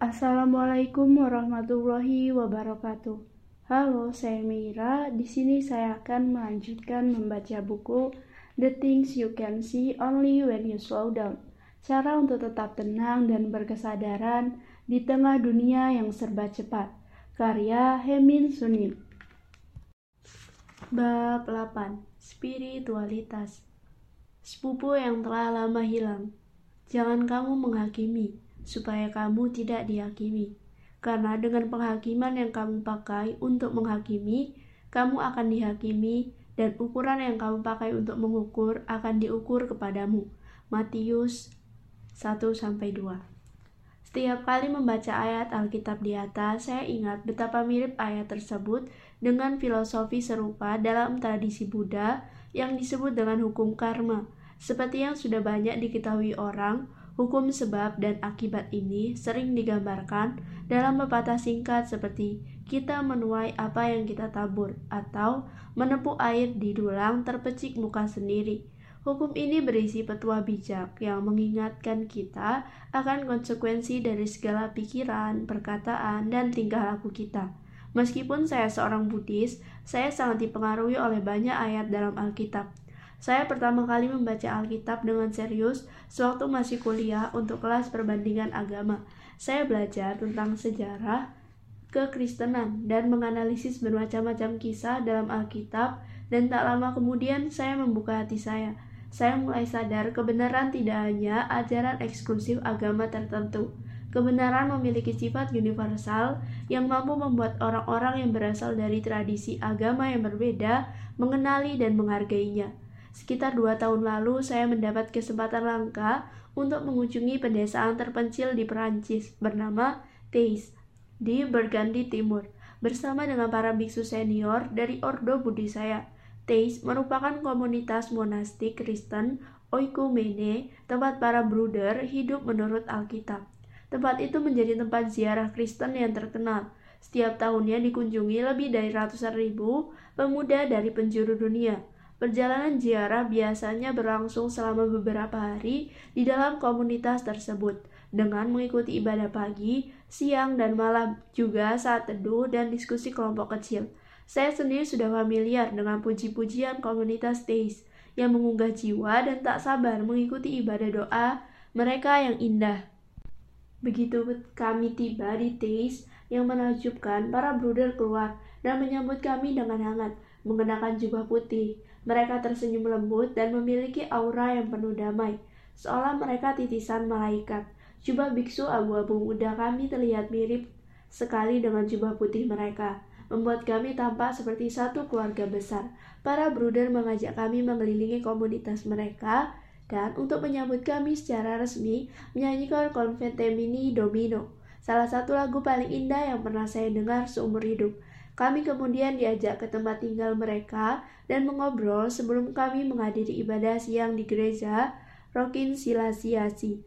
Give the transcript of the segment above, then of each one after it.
Assalamualaikum warahmatullahi wabarakatuh. Halo, saya Mira. Di sini saya akan melanjutkan membaca buku The Things You Can See Only When You Slow Down. Cara untuk tetap tenang dan berkesadaran di tengah dunia yang serba cepat. Karya Hemin Sunim. Bab 8. Spiritualitas. Sepupu yang telah lama hilang. Jangan kamu menghakimi supaya kamu tidak dihakimi. Karena dengan penghakiman yang kamu pakai untuk menghakimi, kamu akan dihakimi dan ukuran yang kamu pakai untuk mengukur akan diukur kepadamu. Matius 1-2 Setiap kali membaca ayat Alkitab di atas, saya ingat betapa mirip ayat tersebut dengan filosofi serupa dalam tradisi Buddha yang disebut dengan hukum karma. Seperti yang sudah banyak diketahui orang, Hukum sebab dan akibat ini sering digambarkan dalam pepatah singkat seperti kita menuai apa yang kita tabur atau menepuk air di dulang terpecik muka sendiri. Hukum ini berisi petua bijak yang mengingatkan kita akan konsekuensi dari segala pikiran, perkataan, dan tingkah laku kita. Meskipun saya seorang Buddhis, saya sangat dipengaruhi oleh banyak ayat dalam Alkitab. Saya pertama kali membaca Alkitab dengan serius sewaktu masih kuliah untuk kelas perbandingan agama. Saya belajar tentang sejarah kekristenan dan menganalisis bermacam-macam kisah dalam Alkitab dan tak lama kemudian saya membuka hati saya. Saya mulai sadar kebenaran tidak hanya ajaran eksklusif agama tertentu. Kebenaran memiliki sifat universal yang mampu membuat orang-orang yang berasal dari tradisi agama yang berbeda mengenali dan menghargainya. Sekitar dua tahun lalu, saya mendapat kesempatan langka untuk mengunjungi pedesaan terpencil di Perancis bernama Teis di Burgundy Timur bersama dengan para biksu senior dari Ordo Budi saya. Teis merupakan komunitas monastik Kristen oikumene, tempat para bruder hidup menurut Alkitab. Tempat itu menjadi tempat ziarah Kristen yang terkenal. Setiap tahunnya dikunjungi lebih dari ratusan ribu pemuda dari penjuru dunia. Perjalanan ziarah biasanya berlangsung selama beberapa hari di dalam komunitas tersebut dengan mengikuti ibadah pagi, siang, dan malam, juga saat teduh dan diskusi kelompok kecil. Saya sendiri sudah familiar dengan puji-pujian komunitas teis yang mengunggah jiwa dan tak sabar mengikuti ibadah doa mereka yang indah. Begitu kami tiba di teis yang menakjubkan, para bruder keluar dan menyambut kami dengan hangat, mengenakan jubah putih. Mereka tersenyum lembut dan memiliki aura yang penuh damai, seolah mereka titisan malaikat. Jubah biksu abu-abu muda kami terlihat mirip sekali dengan jubah putih mereka, membuat kami tampak seperti satu keluarga besar. Para bruder mengajak kami mengelilingi komunitas mereka dan untuk menyambut kami secara resmi menyanyikan Convente Mini Domino, salah satu lagu paling indah yang pernah saya dengar seumur hidup. Kami kemudian diajak ke tempat tinggal mereka dan mengobrol sebelum kami menghadiri ibadah siang di gereja Rokin Silasiasi.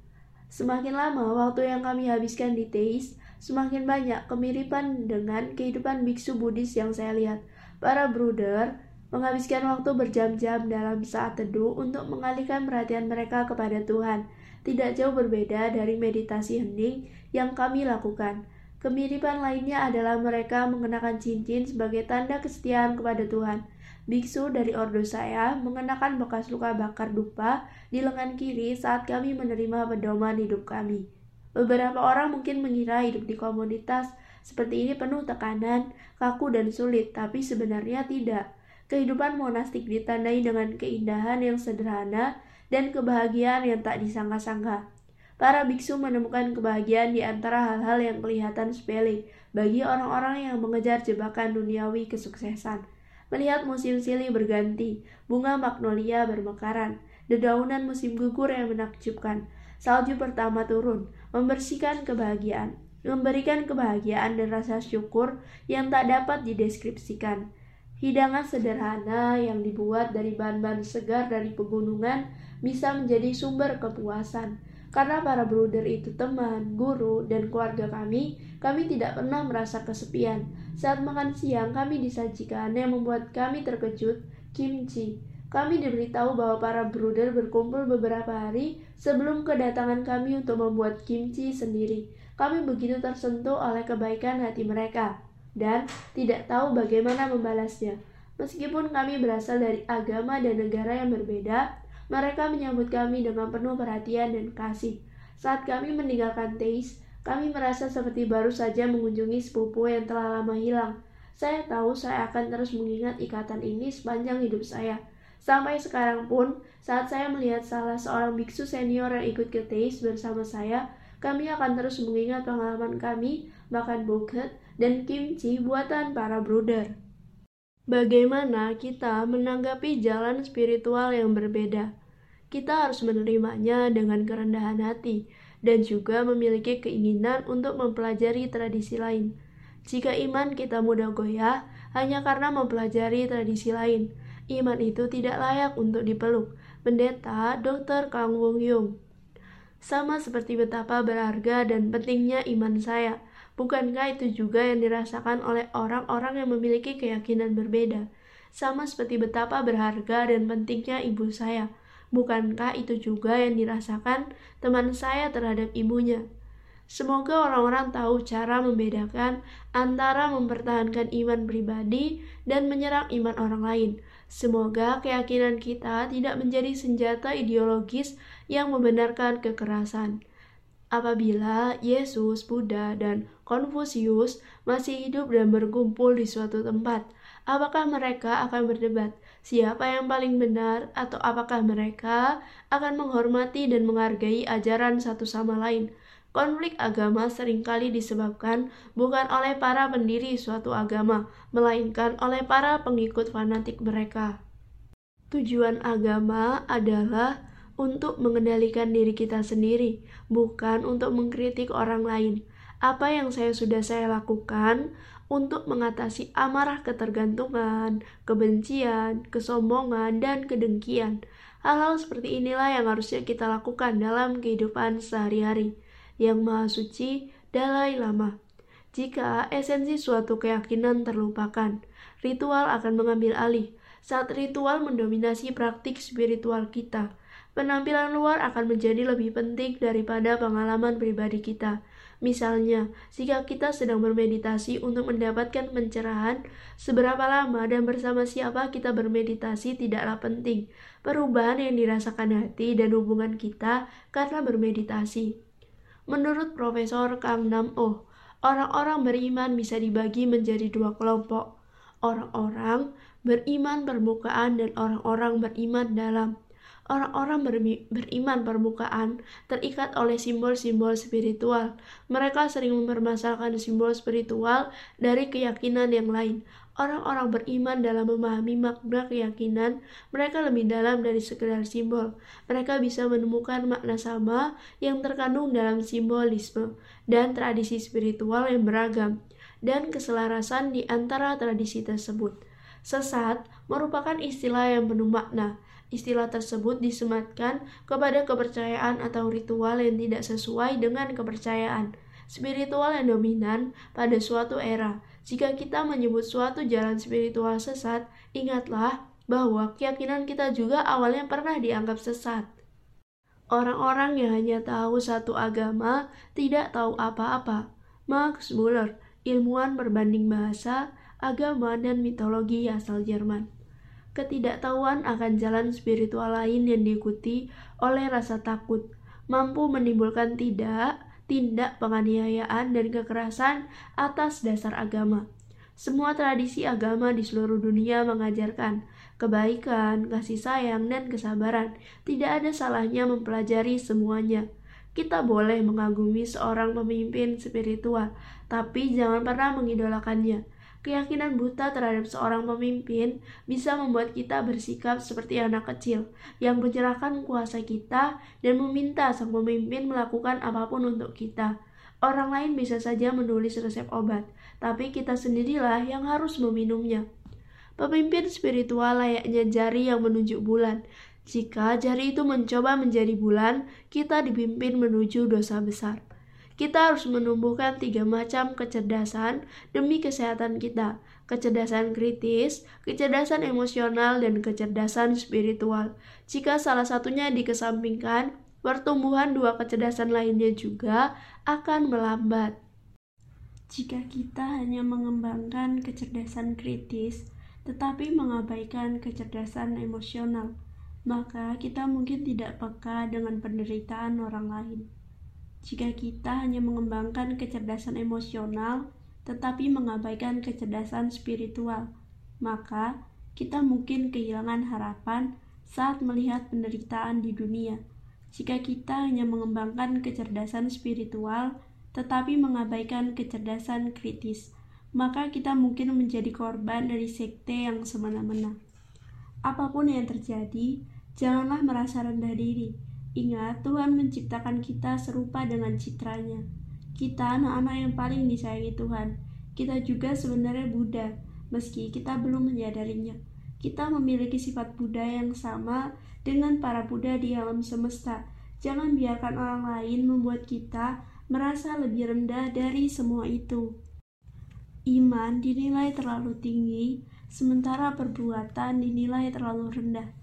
Semakin lama waktu yang kami habiskan di Teis, semakin banyak kemiripan dengan kehidupan biksu Buddhis yang saya lihat. Para bruder menghabiskan waktu berjam-jam dalam saat teduh untuk mengalihkan perhatian mereka kepada Tuhan. Tidak jauh berbeda dari meditasi hening yang kami lakukan. Kemiripan lainnya adalah mereka mengenakan cincin sebagai tanda kesetiaan kepada Tuhan. Biksu dari ordo saya mengenakan bekas luka bakar dupa di lengan kiri saat kami menerima pedoman hidup kami. Beberapa orang mungkin mengira hidup di komunitas seperti ini penuh tekanan, kaku dan sulit, tapi sebenarnya tidak. Kehidupan monastik ditandai dengan keindahan yang sederhana dan kebahagiaan yang tak disangka-sangka. Para biksu menemukan kebahagiaan di antara hal-hal yang kelihatan sepele bagi orang-orang yang mengejar jebakan duniawi kesuksesan. Melihat musim silih berganti, bunga magnolia bermekaran, dedaunan musim gugur yang menakjubkan, salju pertama turun, membersihkan kebahagiaan, memberikan kebahagiaan dan rasa syukur yang tak dapat dideskripsikan. Hidangan sederhana yang dibuat dari bahan-bahan segar dari pegunungan bisa menjadi sumber kepuasan karena para bruder itu teman, guru, dan keluarga kami, kami tidak pernah merasa kesepian. Saat makan siang, kami disajikan yang membuat kami terkejut, kimchi. Kami diberitahu bahwa para bruder berkumpul beberapa hari sebelum kedatangan kami untuk membuat kimchi sendiri. kami begitu tersentuh oleh kebaikan hati mereka dan tidak tahu bagaimana membalasnya. Meskipun kami berasal dari agama dan negara yang berbeda, mereka menyambut kami dengan penuh perhatian dan kasih. Saat kami meninggalkan Teis, kami merasa seperti baru saja mengunjungi sepupu yang telah lama hilang. Saya tahu saya akan terus mengingat ikatan ini sepanjang hidup saya. Sampai sekarang pun, saat saya melihat salah seorang biksu senior yang ikut ke Teis bersama saya, kami akan terus mengingat pengalaman kami makan buket dan kimchi buatan para bruder. Bagaimana kita menanggapi jalan spiritual yang berbeda? Kita harus menerimanya dengan kerendahan hati dan juga memiliki keinginan untuk mempelajari tradisi lain. Jika iman kita mudah goyah hanya karena mempelajari tradisi lain, iman itu tidak layak untuk dipeluk. Pendeta Dr. Kang Wong Yung. Sama seperti betapa berharga dan pentingnya iman saya, Bukankah itu juga yang dirasakan oleh orang-orang yang memiliki keyakinan berbeda? Sama seperti betapa berharga dan pentingnya ibu saya. Bukankah itu juga yang dirasakan teman saya terhadap ibunya? Semoga orang-orang tahu cara membedakan antara mempertahankan iman pribadi dan menyerang iman orang lain. Semoga keyakinan kita tidak menjadi senjata ideologis yang membenarkan kekerasan. Apabila Yesus, Buddha, dan Konfusius masih hidup dan berkumpul di suatu tempat, apakah mereka akan berdebat siapa yang paling benar atau apakah mereka akan menghormati dan menghargai ajaran satu sama lain? Konflik agama sering kali disebabkan bukan oleh para pendiri suatu agama, melainkan oleh para pengikut fanatik mereka. Tujuan agama adalah untuk mengendalikan diri kita sendiri, bukan untuk mengkritik orang lain. Apa yang saya sudah saya lakukan untuk mengatasi amarah ketergantungan, kebencian, kesombongan, dan kedengkian. Hal-hal seperti inilah yang harusnya kita lakukan dalam kehidupan sehari-hari. Yang Maha Suci, Dalai Lama. Jika esensi suatu keyakinan terlupakan, ritual akan mengambil alih. Saat ritual mendominasi praktik spiritual kita, Penampilan luar akan menjadi lebih penting daripada pengalaman pribadi kita. Misalnya, jika kita sedang bermeditasi untuk mendapatkan pencerahan, seberapa lama dan bersama siapa kita bermeditasi tidaklah penting. Perubahan yang dirasakan hati dan hubungan kita karena bermeditasi. Menurut Profesor Kang Nam Oh, orang-orang beriman bisa dibagi menjadi dua kelompok. Orang-orang beriman permukaan dan orang-orang beriman dalam. Orang-orang beriman permukaan terikat oleh simbol-simbol spiritual. Mereka sering mempermasalahkan simbol spiritual dari keyakinan yang lain. Orang-orang beriman dalam memahami makna keyakinan, mereka lebih dalam dari sekedar simbol. Mereka bisa menemukan makna sama yang terkandung dalam simbolisme dan tradisi spiritual yang beragam, dan keselarasan di antara tradisi tersebut. Sesat merupakan istilah yang penuh makna, Istilah tersebut disematkan kepada kepercayaan atau ritual yang tidak sesuai dengan kepercayaan spiritual yang dominan pada suatu era. Jika kita menyebut suatu jalan spiritual sesat, ingatlah bahwa keyakinan kita juga awalnya pernah dianggap sesat. Orang-orang yang hanya tahu satu agama tidak tahu apa-apa. Max Muller, ilmuwan berbanding bahasa, agama, dan mitologi asal Jerman ketidaktahuan akan jalan spiritual lain yang diikuti oleh rasa takut, mampu menimbulkan tidak tindak penganiayaan dan kekerasan atas dasar agama. Semua tradisi agama di seluruh dunia mengajarkan kebaikan, kasih sayang, dan kesabaran. Tidak ada salahnya mempelajari semuanya. Kita boleh mengagumi seorang pemimpin spiritual, tapi jangan pernah mengidolakannya. Keyakinan buta terhadap seorang pemimpin bisa membuat kita bersikap seperti anak kecil yang menyerahkan kuasa kita dan meminta sang pemimpin melakukan apa pun untuk kita. Orang lain bisa saja menulis resep obat, tapi kita sendirilah yang harus meminumnya. Pemimpin spiritual layaknya jari yang menunjuk bulan. Jika jari itu mencoba menjadi bulan, kita dipimpin menuju dosa besar. Kita harus menumbuhkan tiga macam kecerdasan demi kesehatan kita. Kecerdasan kritis, kecerdasan emosional, dan kecerdasan spiritual. Jika salah satunya dikesampingkan, pertumbuhan dua kecerdasan lainnya juga akan melambat. Jika kita hanya mengembangkan kecerdasan kritis, tetapi mengabaikan kecerdasan emosional, maka kita mungkin tidak peka dengan penderitaan orang lain. Jika kita hanya mengembangkan kecerdasan emosional, tetapi mengabaikan kecerdasan spiritual, maka kita mungkin kehilangan harapan saat melihat penderitaan di dunia. Jika kita hanya mengembangkan kecerdasan spiritual, tetapi mengabaikan kecerdasan kritis, maka kita mungkin menjadi korban dari sekte yang semena-mena. Apa pun yang terjadi, janganlah merasa rendah diri. Ingat, Tuhan menciptakan kita serupa dengan citranya. Kita anak-anak yang paling disayangi Tuhan. Kita juga sebenarnya Buddha, meski kita belum menyadarinya. Kita memiliki sifat Buddha yang sama dengan para Buddha di alam semesta. Jangan biarkan orang lain membuat kita merasa lebih rendah dari semua itu. Iman dinilai terlalu tinggi, sementara perbuatan dinilai terlalu rendah.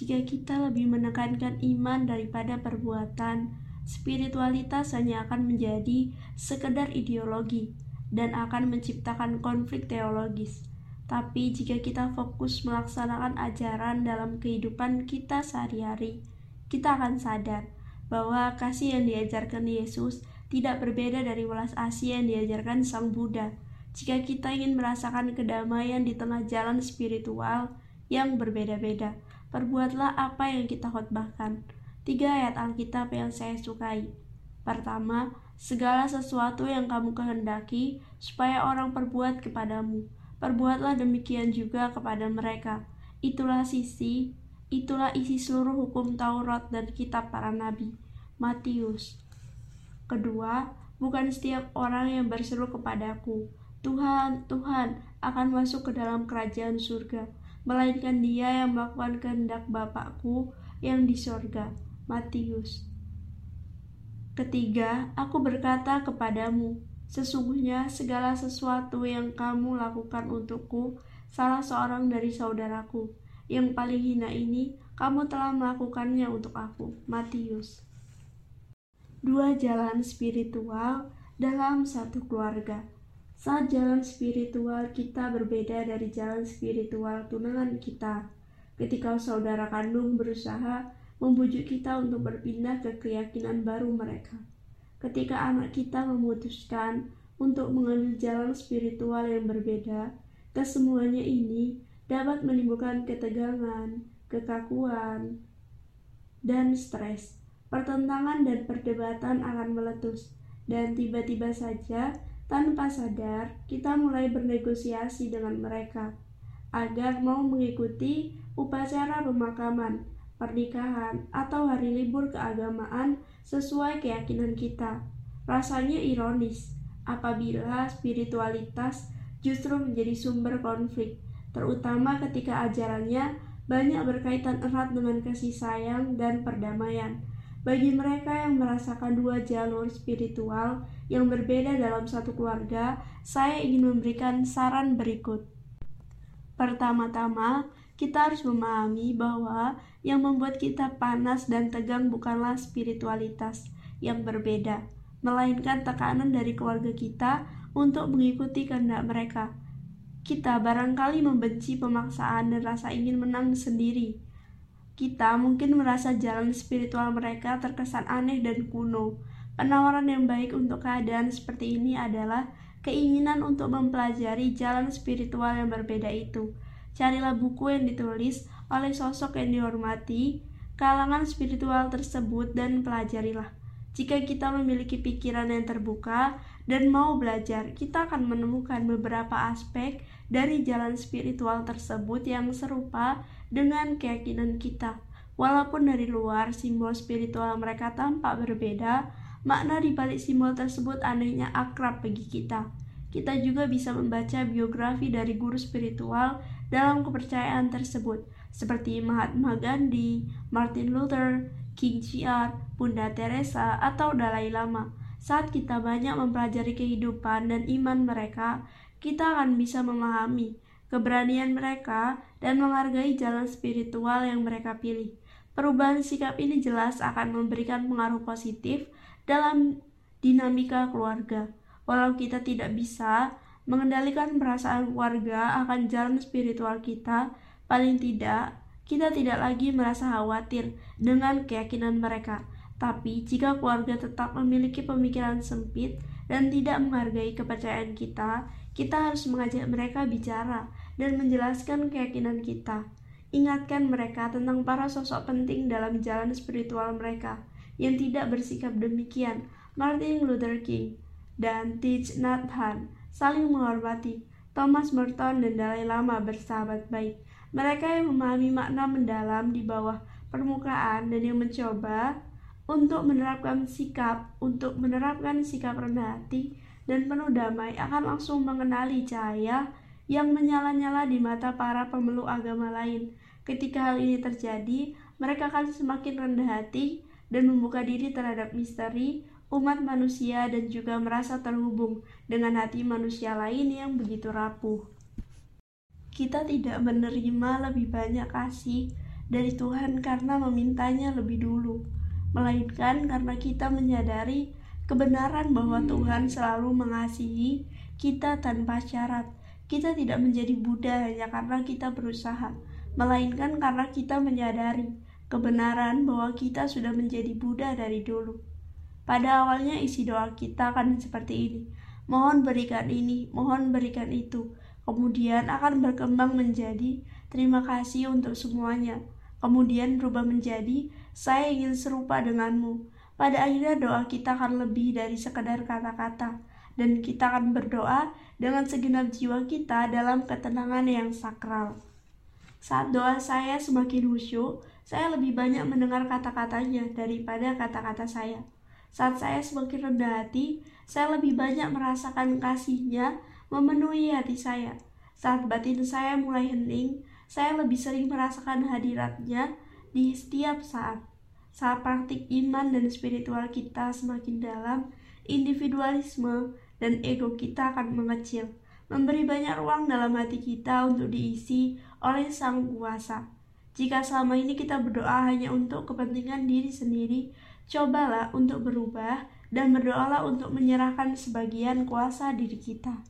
Jika kita lebih menekankan iman daripada perbuatan, spiritualitas hanya akan menjadi sekedar ideologi dan akan menciptakan konflik teologis. Tapi jika kita fokus melaksanakan ajaran dalam kehidupan kita sehari-hari, kita akan sadar bahwa kasih yang diajarkan Yesus tidak berbeda dari welas asih yang diajarkan Sang Buddha. Jika kita ingin merasakan kedamaian di tengah jalan spiritual yang berbeda-beda, perbuatlah apa yang kita khotbahkan. Tiga ayat Alkitab yang saya sukai. Pertama, segala sesuatu yang kamu kehendaki supaya orang perbuat kepadamu, perbuatlah demikian juga kepada mereka. Itulah sisi, itulah isi seluruh hukum Taurat dan kitab para nabi. Matius Kedua, bukan setiap orang yang berseru kepadaku, Tuhan, Tuhan, akan masuk ke dalam kerajaan surga, melainkan dia yang melakukan kehendak Bapakku yang di surga. Matius. Ketiga, aku berkata kepadamu, sesungguhnya segala sesuatu yang kamu lakukan untukku, salah seorang dari saudaraku, yang paling hina ini, kamu telah melakukannya untuk aku. Matius dua jalan spiritual dalam satu keluarga. Saat jalan spiritual kita berbeda dari jalan spiritual tunangan kita. Ketika saudara kandung berusaha membujuk kita untuk berpindah ke keyakinan baru mereka. Ketika anak kita memutuskan untuk mengambil jalan spiritual yang berbeda, kesemuanya ini dapat menimbulkan ketegangan, kekakuan, dan stres pertentangan dan perdebatan akan meletus, dan tiba-tiba saja, tanpa sadar, kita mulai bernegosiasi dengan mereka agar mau mengikuti upacara pemakaman, pernikahan, atau hari libur keagamaan sesuai keyakinan kita. Rasanya ironis apabila spiritualitas justru menjadi sumber konflik, terutama ketika ajarannya banyak berkaitan erat dengan kasih sayang dan perdamaian bagi mereka yang merasakan dua jalur spiritual yang berbeda dalam satu keluarga, saya ingin memberikan saran berikut. Pertama-tama, kita harus memahami bahwa yang membuat kita panas dan tegang bukanlah spiritualitas yang berbeda, melainkan tekanan dari keluarga kita untuk mengikuti kehendak mereka. Kita barangkali membenci pemaksaan dan rasa ingin menang sendiri kita mungkin merasa jalan spiritual mereka terkesan aneh dan kuno. Penawaran yang baik untuk keadaan seperti ini adalah keinginan untuk mempelajari jalan spiritual yang berbeda itu. Carilah buku yang ditulis oleh sosok yang dihormati, kalangan spiritual tersebut dan pelajarilah. Jika kita memiliki pikiran yang terbuka dan mau belajar, kita akan menemukan beberapa aspek dari jalan spiritual tersebut yang serupa dengan keyakinan kita. Walaupun dari luar simbol spiritual mereka tampak berbeda, makna di balik simbol tersebut anehnya akrab bagi kita. Kita juga bisa membaca biografi dari guru spiritual dalam kepercayaan tersebut, seperti Mahatma Gandhi, Martin Luther, King Chiar, Bunda Teresa, atau Dalai Lama. Saat kita banyak mempelajari kehidupan dan iman mereka, kita akan bisa memahami keberanian mereka dan menghargai jalan spiritual yang mereka pilih. Perubahan sikap ini jelas akan memberikan pengaruh positif dalam dinamika keluarga. Walau kita tidak bisa mengendalikan perasaan keluarga akan jalan spiritual kita, paling tidak kita tidak lagi merasa khawatir dengan keyakinan mereka. Tapi jika keluarga tetap memiliki pemikiran sempit dan tidak menghargai kepercayaan kita, kita harus mengajak mereka bicara dan menjelaskan keyakinan kita. Ingatkan mereka tentang para sosok penting dalam jalan spiritual mereka yang tidak bersikap demikian. Martin Luther King dan Thich Nhat Hanh saling menghormati. Thomas Merton dan Dalai Lama bersahabat baik. Mereka yang memahami makna mendalam di bawah permukaan dan yang mencoba untuk menerapkan sikap untuk menerapkan sikap rendah hati dan penuh damai akan langsung mengenali cahaya yang menyala-nyala di mata para pemeluk agama lain. Ketika hal ini terjadi, mereka akan semakin rendah hati dan membuka diri terhadap misteri umat manusia dan juga merasa terhubung dengan hati manusia lain yang begitu rapuh. Kita tidak menerima lebih banyak kasih dari Tuhan karena memintanya lebih dulu, melainkan karena kita menyadari kebenaran bahwa Tuhan selalu mengasihi kita tanpa syarat. Kita tidak menjadi Buddha hanya karena kita berusaha, melainkan karena kita menyadari kebenaran bahwa kita sudah menjadi Buddha dari dulu. Pada awalnya isi doa kita akan seperti ini. Mohon berikan ini, mohon berikan itu. Kemudian akan berkembang menjadi terima kasih untuk semuanya. Kemudian berubah menjadi saya ingin serupa denganmu. Pada akhirnya doa kita akan lebih dari sekadar kata-kata dan kita akan berdoa dengan segenap jiwa kita dalam ketenangan yang sakral. Saat doa saya semakin khusyuk, saya lebih banyak mendengar kata-katanya daripada kata-kata saya. Saat saya semakin rendah hati, saya lebih banyak merasakan kasihnya memenuhi hati saya. Saat batin saya mulai hening, saya lebih sering merasakan hadiratnya di setiap saat. Saat praktik iman dan spiritual kita semakin dalam, individualisme dan ego kita akan mengecil, memberi banyak ruang dalam hati kita untuk diisi oleh Sang Kuasa. Jika selama ini kita berdoa hanya untuk kepentingan diri sendiri, cobalah untuk berubah dan berdoalah untuk menyerahkan sebagian kuasa diri kita.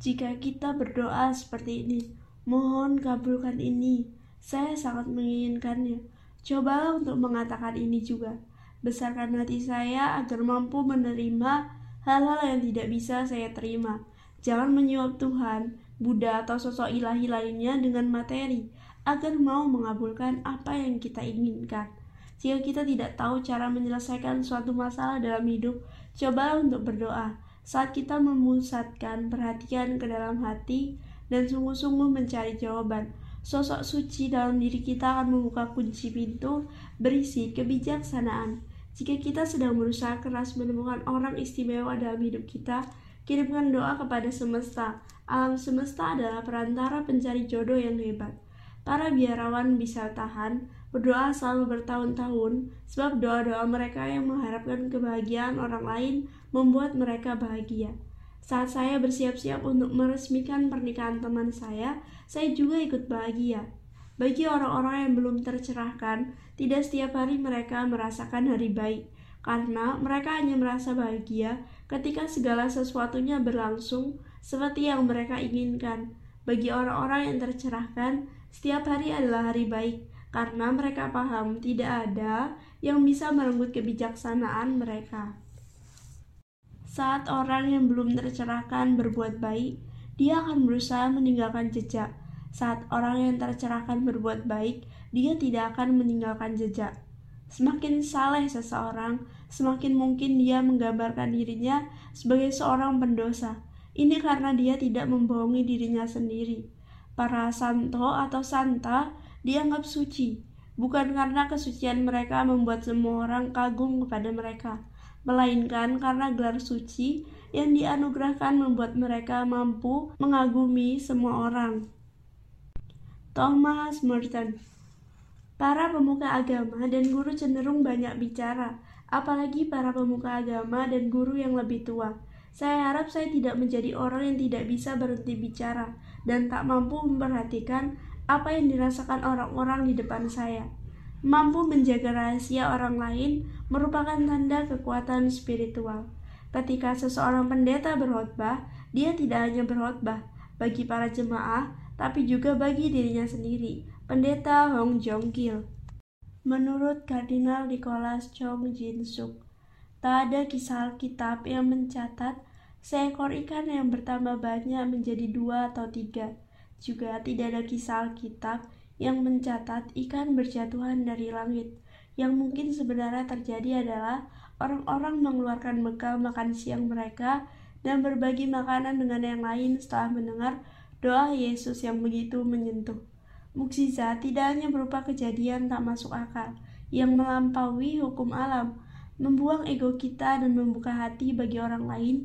Jika kita berdoa seperti ini, mohon kabulkan ini, saya sangat menginginkannya Cobalah untuk mengatakan ini juga. Besarkan hati saya agar mampu menerima hal-hal yang tidak bisa saya terima. Jangan menyuap Tuhan, Buddha atau sosok ilahi lainnya dengan materi agar mau mengabulkan apa yang kita inginkan. Jika kita tidak tahu cara menyelesaikan suatu masalah dalam hidup, cobalah untuk berdoa. Saat kita memusatkan perhatian ke dalam hati dan sungguh-sungguh mencari jawaban, Sosok suci dalam diri kita akan membuka kunci pintu berisi kebijaksanaan. Jika kita sedang berusaha keras menemukan orang istimewa dalam hidup kita, kirimkan doa kepada semesta. Alam semesta adalah perantara pencari jodoh yang hebat. Para biarawan bisa tahan, berdoa selalu bertahun-tahun, sebab doa-doa mereka yang mengharapkan kebahagiaan orang lain membuat mereka bahagia. Saat saya bersiap-siap untuk meresmikan pernikahan teman saya, saya juga ikut bahagia. Bagi orang-orang yang belum tercerahkan, tidak setiap hari mereka merasakan hari baik, karena mereka hanya merasa bahagia ketika segala sesuatunya berlangsung seperti yang mereka inginkan. Bagi orang-orang yang tercerahkan, setiap hari adalah hari baik, karena mereka paham tidak ada yang bisa merenggut kebijaksanaan mereka. Saat orang yang belum tercerahkan berbuat baik, dia akan berusaha meninggalkan jejak. Saat orang yang tercerahkan berbuat baik, dia tidak akan meninggalkan jejak. Semakin saleh seseorang, semakin mungkin dia menggambarkan dirinya sebagai seorang pendosa. Ini karena dia tidak membohongi dirinya sendiri. Para santo atau santa dianggap suci, bukan karena kesucian mereka membuat semua orang kagum kepada mereka, melainkan karena gelar suci yang dianugerahkan membuat mereka mampu mengagumi semua orang. Thomas Merton Para pemuka agama dan guru cenderung banyak bicara, apalagi para pemuka agama dan guru yang lebih tua. Saya harap saya tidak menjadi orang yang tidak bisa berhenti bicara dan tak mampu memperhatikan apa yang dirasakan orang-orang di depan saya. Mampu menjaga rahasia orang lain merupakan tanda kekuatan spiritual. Ketika seseorang pendeta berkhotbah, dia tidak hanya berkhotbah bagi para jemaah, tapi juga bagi dirinya sendiri. Pendeta Hong Jong Kil. Menurut Kardinal Nicholas Chong Jin Suk, tak ada kisah Alkitab yang mencatat seekor ikan yang bertambah banyak menjadi dua atau tiga. Juga tidak ada kisah Alkitab yang mencatat ikan berjatuhan dari langit. Yang mungkin sebenarnya terjadi adalah orang-orang mengeluarkan bekal makan siang mereka dan berbagi makanan dengan yang lain setelah mendengar doa Yesus yang begitu menyentuh. Mukjizat tidak hanya berupa kejadian tak masuk akal yang melampaui hukum alam, membuang ego kita dan membuka hati bagi orang lain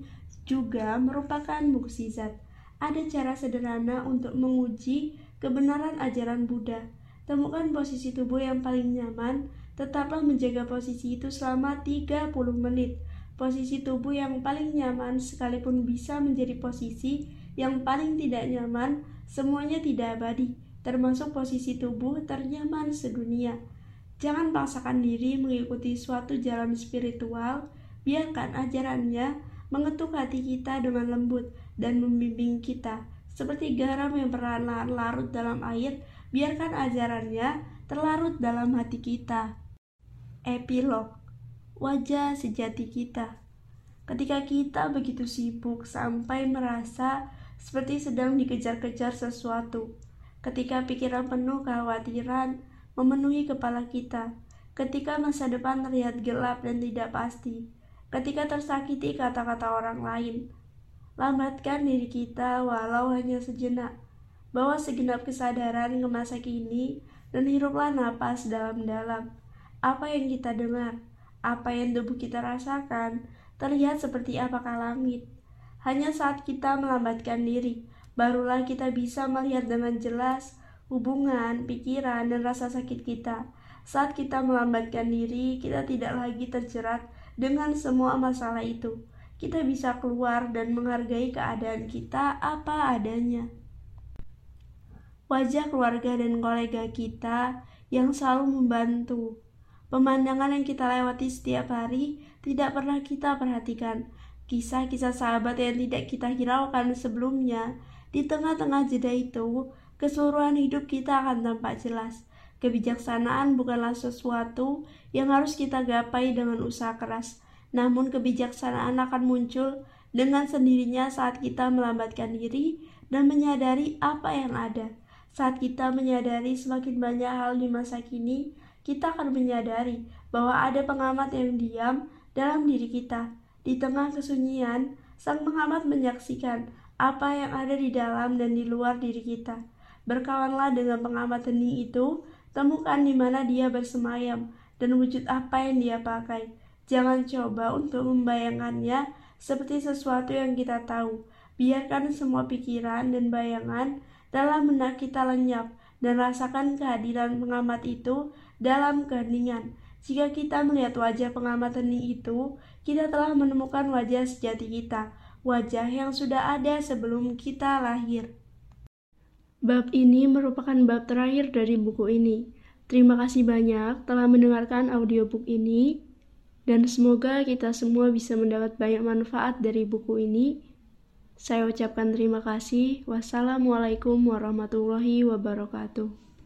juga merupakan mukjizat. Ada cara sederhana untuk menguji kebenaran ajaran Buddha. Temukan posisi tubuh yang paling nyaman, tetaplah menjaga posisi itu selama 30 menit. Posisi tubuh yang paling nyaman sekalipun bisa menjadi posisi yang paling tidak nyaman, semuanya tidak abadi, termasuk posisi tubuh ternyaman sedunia. Jangan paksakan diri mengikuti suatu jalan spiritual, biarkan ajarannya mengetuk hati kita dengan lembut dan membimbing kita seperti garam yang perlahan-lahan larut dalam air, biarkan ajarannya terlarut dalam hati kita. Epilog. Wajah sejati kita. Ketika kita begitu sibuk sampai merasa seperti sedang dikejar-kejar sesuatu, ketika pikiran penuh kekhawatiran memenuhi kepala kita, ketika masa depan terlihat gelap dan tidak pasti, ketika tersakiti kata-kata orang lain, Lambatkan diri kita walau hanya sejenak. Bawa segenap kesadaran ke masa kini dan hiruplah napas dalam-dalam. Apa yang kita dengar, apa yang tubuh kita rasakan, terlihat seperti apakah langit. Hanya saat kita melambatkan diri, barulah kita bisa melihat dengan jelas hubungan, pikiran, dan rasa sakit kita. Saat kita melambatkan diri, kita tidak lagi terjerat dengan semua masalah itu kita bisa keluar dan menghargai keadaan kita apa adanya. Wajah keluarga dan kolega kita yang selalu membantu. Pemandangan yang kita lewati setiap hari tidak pernah kita perhatikan. Kisah-kisah sahabat yang tidak kita hiraukan sebelumnya, di tengah-tengah jeda itu, keseluruhan hidup kita akan tampak jelas. Kebijaksanaan bukanlah sesuatu yang harus kita gapai dengan usaha keras, namun kebijaksanaan akan muncul dengan sendirinya saat kita melambatkan diri dan menyadari apa yang ada. Saat kita menyadari semakin banyak hal di masa kini, kita akan menyadari bahwa ada pengamat yang diam dalam diri kita. Di tengah kesunyian, sang pengamat menyaksikan apa yang ada di dalam dan di luar diri kita. Berkawanlah dengan pengamat hening itu, temukan di mana dia bersemayam dan wujud apa yang dia pakai. Jangan coba untuk membayangkannya seperti sesuatu yang kita tahu. Biarkan semua pikiran dan bayangan dalam benak kita lenyap dan rasakan kehadiran pengamat itu dalam keheningan. Jika kita melihat wajah pengamat hening itu, kita telah menemukan wajah sejati kita, wajah yang sudah ada sebelum kita lahir. Bab ini merupakan bab terakhir dari buku ini. Terima kasih banyak telah mendengarkan audiobook ini. Dan semoga kita semua bisa mendapat banyak manfaat dari buku ini. Saya ucapkan terima kasih. Wassalamualaikum warahmatullahi wabarakatuh.